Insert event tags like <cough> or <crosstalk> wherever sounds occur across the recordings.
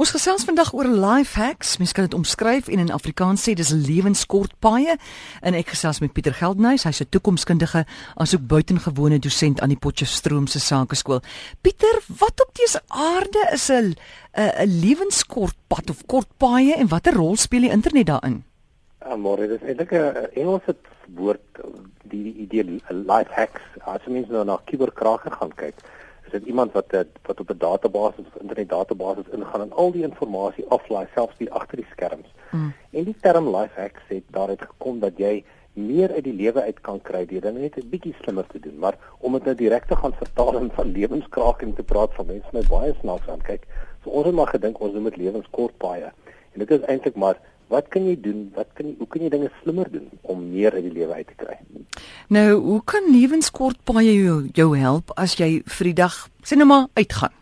Ons gesels vandag oor life hacks. Mens kan dit omskryf en in Afrikaans sê dis lewenskort paaie. En ek gesels met Pieter Geldnys, hy's 'n toekomskundige asook buitengewone dosent aan die Potchefstroom se Sakeskool. Pieter, wat op dese aarde is 'n 'n lewenskort pad of kort paaie en watter rol speel die internet daarin? Ja, maar dit is eintlik 'n Engelse woord die idee life hacks. As mens nou na kuberkrake gaan kyk, is dit iemand wat eh, wat op 'n database of internet database ingaan en al die inligting aflaai selfs die agter die skerms. Mm. En die term life hacks het daaruit gekom dat jy meer uit die lewe uit kan kry deur dinge net 'n bietjie slimmer te doen, maar om dit nou direk te gaan vertaal in van lewenskraking te praat van mense my baie snaaks aan kyk. So ons het maar gedink ons noem dit lewenskort baie. En dit is eintlik maar wat kan jy doen? Wat kan jy hoe kan jy dinge slimmer doen om meer uit die lewe uit te kry? Nou, hoe kan lewenskort baie jou, jou help as jy vir die dag sê nou maar uitgaan?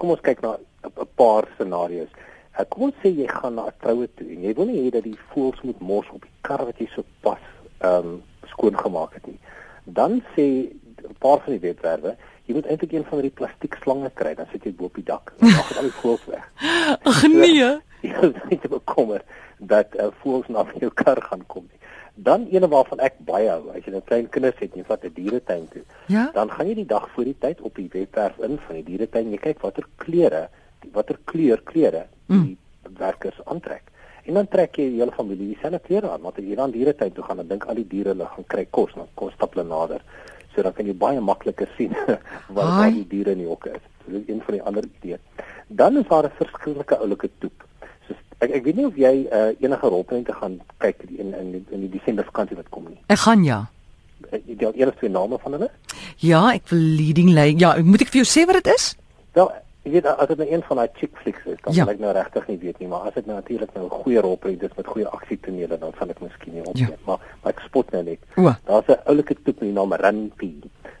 Kom ons kyk na 'n paar scenario's. Uh, kom sê jy gaan na 'n troue toe en jy wil nie hê dat die voëls moet mors op die kar wat jy so pas ehm um, skoon gemaak het nie. Dan sê 'n paar van die webwerwe Jy moet eintlik een van die plastiek slange kry, dan sit jy bo op die dak. Dan dit al die voëls weg. <laughs> Ag nee. <laughs> Jy is nie te bekommer dat uh, voëls na <laughs> jou kar gaan kom nie. Dan ene waarvan ek baie hou, as jy 'n nou klein kinders het en jy vat 'n dieretuin toe, ja? dan gaan jy die dag voor die tyd op die webwerf in van die dieretuin, jy kyk watter kleure, watter kleur klere die mm. werkers aantrek. En dan trek jy die hele familie dieselfde klere aan, want as jy dan dieretuin toe gaan, dan dink al die diere hulle gaan kry kos, dan kom stap hulle nader. So dan kan jy baie makliker sien <laughs> waar waar die diere in die hokke is. So dit is een van die ander idees. Dan is daar 'n verskillike oulike toep. Ek ek weet nie of jy uh, enige rolprente gaan kyk in in in, in die Desember vakansie wat kom nie. Ek gaan ja. Uh, jy het eers twee name van hulle? Ja, ek wil leading lay. Ja, moet ek vir jou sê wat dit is? Wel, jy weet as dit nou een van daai chick flicks is, dan ja. ek nou regtig nie weet nie, maar as dit nou natuurlik nou 'n goeie rolprent is met goeie aksietonele, dan sal ek miskien nie opneem, ja. maar maar ek spot nou net. Daar's 'n oulike toep met die naam Run P.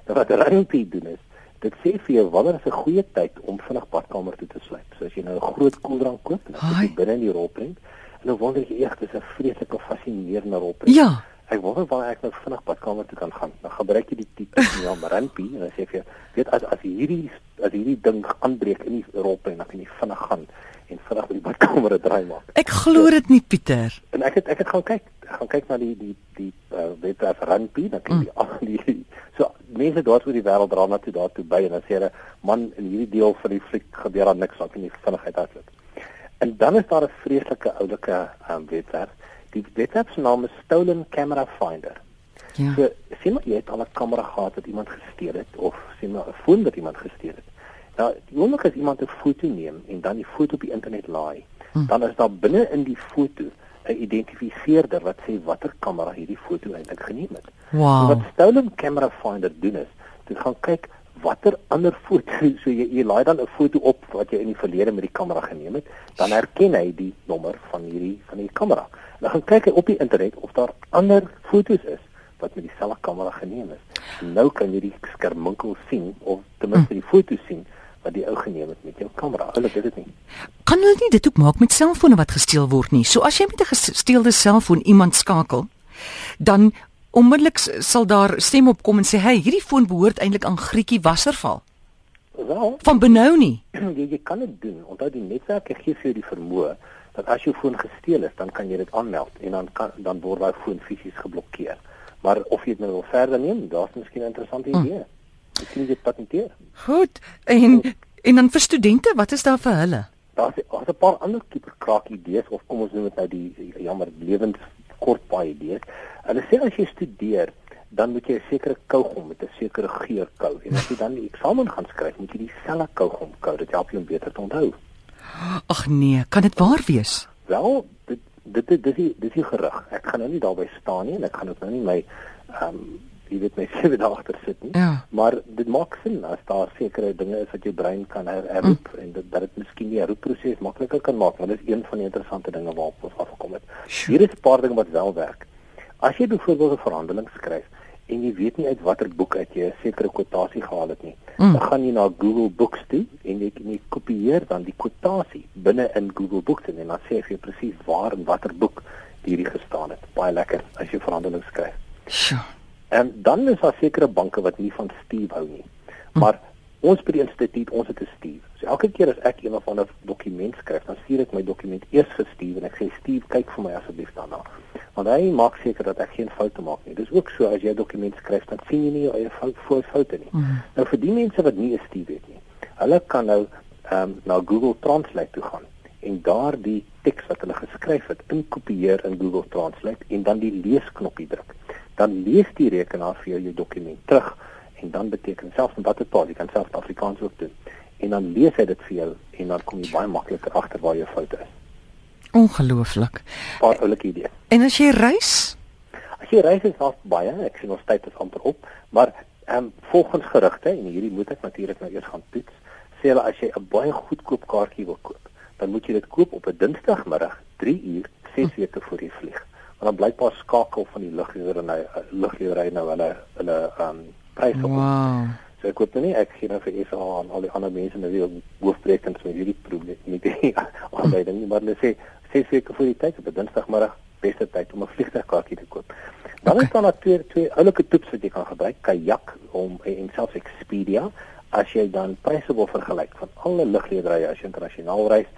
Nou wat Run P doen is Dit sê vir jou wanneer is 'n goeie tyd om vinnig badkamer toe te sluit. So as jy nou 'n groot koeldrank koop, dan sit jy binne in die rolprent en dan wonder jy eers dis 'n vreeslike fascinerende rolprent. Ja. Ek wonder wanneer ek nou vinnig badkamer toe kan gaan. Dan gebruik jy die tipe ja, Maranpi en dan sê jy weet as as hierdie as hierdie ding aanbreek in die rolprent, dan kan jy vinnig gaan en vinnig by die badkamer draai maak. Ek glo dit nie Pieter. En ek het ek het gaan kyk, gaan kyk na die die die uh, webwerf Ranpi, dan kan jy mm. al die so mense daar oor die wêreld dra na toe daartoe by en dan sê hulle man in hierdie deel van die fliek gebeur daar niks, dan kan jy vinnigheid hardloop. En dan is daar 'n vreeslike oulike um, webwerf. Die webwerf se naam is Stolen Camera Finder. Ja. So sien maar jy het al 'n kamera gehad wat iemand gesteel het of sien maar 'n foon wat iemand gesteel het. Nou, die oomblik as iemand 'n foto neem en dan die foto op die internet laai, hm. dan is daar binne in die foto 'n identifiseerder wat sê watter kamera hierdie foto eintlik geneem het. Wow. So wat Stolen Camera Finder doen is, dit gaan kyk watter ander foto <laughs> so jy, jy laai dan 'n foto op wat jy in die verlede met die kamera geneem het, dan herken hy die nommer van hierdie van die kamera. Dan gaan kyk hy op die internet of daar ander fotos is wat met dieselfde kamera geneem is. Nou kan jy die skerminkel sien of ten minste die foto sien wat die ou geneem het met jou kamera. Hulle weet dit nie. Kan hulle nie dit ook maak met selfone wat gesteel word nie? So as jy met 'n gesteelde selfoon iemand skakel, dan onmiddellik sal daar stem opkom en sê, "Hey, hierdie foon behoort eintlik aan Grietjie Wasserval." Wel, van benou nie. <clears throat> Jy, jy kan dit doen. Onthou die netwerke gee vir jou die vermoë dat as jou foon gesteel is, dan kan jy dit aanmeld en dan kan dan word daai foon fisies geblokkeer. Maar of jy dit nou wil verder neem, daar's miskien 'n interessante hm. idee. Hmm. Ek sien dit patenteer. Goed. En en dan vir studente, wat is daar vir hulle? Daar's daar's 'n paar ander tipe kraak idees of kom ons noem dit nou die jammer lewens kort baie idees. Hulle sê as jy studeer, dan moet jy 'n sekere kougom met 'n sekere geur kou en as jy dan die eksamen gaan skryf, moet jy dieselfde kougom kou. Dit help jou om beter te onthou. Ag nee, kan dit waar wees? Wel, dit dit dit dis dis die gerug. Ek gaan nou nie daarby staan nie en ek gaan ook nou nie my ehm um, jy weet my <laughs> sewe dae agter sit nie. Ja. Maar dit maak sin as daar sekere dinge is wat jou brein kan herroep mm. en dit dat dit miskien die herroepproses makliker kan maak. Want dit is een van die interessante dinge waarop ons afgekom het. Sure. Hier is 'n paar dinge wat wel werk. As jy byvoorbeeld 'n verhandeling skryf en jy weet nie uit watter boek uit jy 'n sekere kwotasie gehaal het nie, mm. dan gaan jy na Google Books toe en jy kan jy kopieer dan die kwotasie binne in Google Books en dan sê jy presies waar en watter boek hierdie gestaan het. Baie lekker as jy verhandelings skryf. Sure. En dan is daar sekere banke wat nie van Steve hou nie. Hm. Maar Ons by die instituut, ons het 'n stuur. So elke keer as ek een of ander dokument skryf, dan stuur ek my dokument eers vir Steve en ek sê Steve, kyk vir my asseblief daarna. Want hy maak seker dat ek geen foute maak nie. Dis ook so as jy 'n dokument skryf, dan sien jy nie jou eie fout voor foute nie. Mm. Nou vir die mense wat nie 'n Steve het nie, hulle kan nou ehm um, na Google Translate toe gaan en daardie teks wat hulle geskryf het inkopieer in Google Translate en dan die leesknopie druk. Dan lees die rekenaar vir jou jou dokument terug en dan beteken selfs in watter taal jy kan selfs Afrikaans ook doen en dan lees hy dit vir jou en dan kom jy baie makliker agter waar jou foute is. Ongelooflik. Paar oulike idee. En as jy reis? As jy reis is daar baie, ek sien ons tyd is amper op, maar ehm um, volgens gerugte en hierdie moet ek natuurlik nou eers gaan toets, sê hulle as jy 'n baie goedkoop kaartjie wil koop, dan moet jy dit koop op 'n Dinsdagmiddag 3 uur 6 hm. weke voor jy vlieg. Want dan blykbaar skakel van die luglewering nou luglewering nou hulle hulle ehm um, pryse op. Wow. So ek hoop nou nie ek gee nou vir SA aan al die ander mense nou weer hoofbrekend met hierdie probleem met die <laughs> aanleiding nie, maar hulle sê sê seker vir die tyd op Dinsdagmiddag beste tyd om 'n vliegtuigkaartjie te koop. Dan okay. is daar natuurlik twee oulike tips wat jy kan gebruik, Kayak om en selfs Expedia as jy dan pryse wil vergelyk van alle luglederye as jy internasionaal reis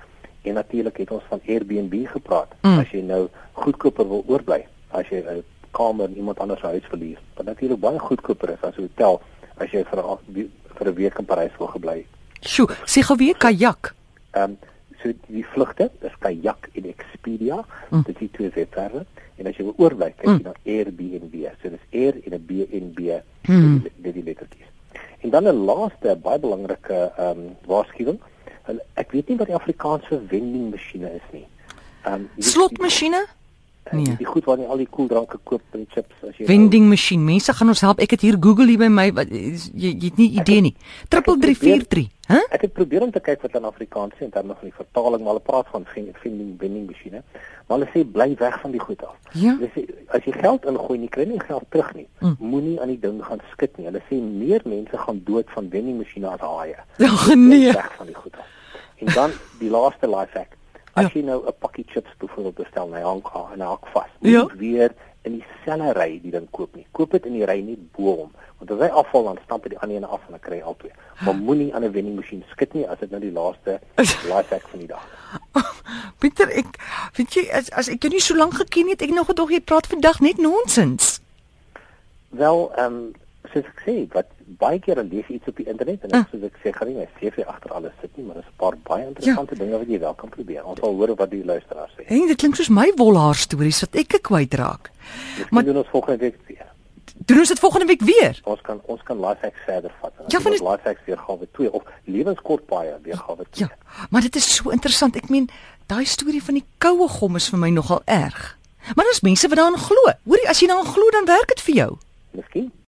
en natuurlik het ons van Airbnb gepraat. Mm. As jy nou goedkoper wil oorbly, as jy 'n kamer in iemand anders se huis verlies, wat natuurlik baie goedkoper is as 'n hotel as jy vir 'n vir 'n week in Parys wil gebly. Sjoe, sê gou weer kajak. Ehm um, so die vlugte, dis kajak en Expedia, mm. dit is twee webwerwe en as jy wil oorbly, kyk jy mm. na Airbnb. So dis Air en 'n B en B mm. dit die lettertjies. En dan 'n laaste baie belangrike ehm um, waarskuwing. Ek weet nie wat die Afrikaanse vending masjiene is nie. Ehm um, slotmasjiene? Die, Nee. Die goed waar jy al die koeldranke koop en chips as jy Vending nou, masjien. Mense gaan ons help. Ek het hier Google hier by my. Wat, jy jy het nie idee nie. 3343. Hæ? Ek het probeer om te kyk wat in Afrikaans sê en dan nog die vertaling maar hulle praat van vending vending masjiene. Maar hulle sê bly weg van die goed af. Ja? Hulle sê as jy geld ingooi, jy kry nie geld terug nie. Mm. Moenie aan die ding gaan skit nie. Hulle sê meer mense gaan dood van vending masjiene as haie. <laughs> Ja, nee. Weg van die goed af. En dan die laaste life hack. As ja. jy nou 'n pakkie chips byvoorbeeld bestel, hy hang en hy hak vas. Moet ja. weer in dieselfde ry die ding koop nie. Koop dit in die ry net bo hom, want as hy afval dan stamp hy die ander een af en dan kry jy albei. Maar moenie aan 'n vending masjien skit nie as dit nou die laaste <laughs> life hack van die dag. <laughs> Pieter, ek weet jy as as ek jou nie so lank geken het, ek nog gedog jy praat vandag net nonsens. Wel, ehm um, soos ek sê, wat baie keer lees iets op die internet en uh. soos ek sê, gaan nie my CV agter alles sit nie, maar daar's 'n paar baie interessante ja. dinge wat jy wel kan probeer. Ons sal hoor wat die luisteraars sê. En dit klink soos my wolhaar stories wat ek kwytraak. Maar doen ons volgende week weer. Doen ons dit volgende week weer? Ons kan ons kan life hacks verder vat. Ja, van life hacks weer gawe 2 of lewenskort baie weer gawe 2. Ja. Maar dit is so interessant. Ek meen, daai storie van die koue gom is vir my nogal erg. Maar daar's mense wat daaraan glo. Hoorie, as jy daaraan glo, dan werk dit vir jou. Miskien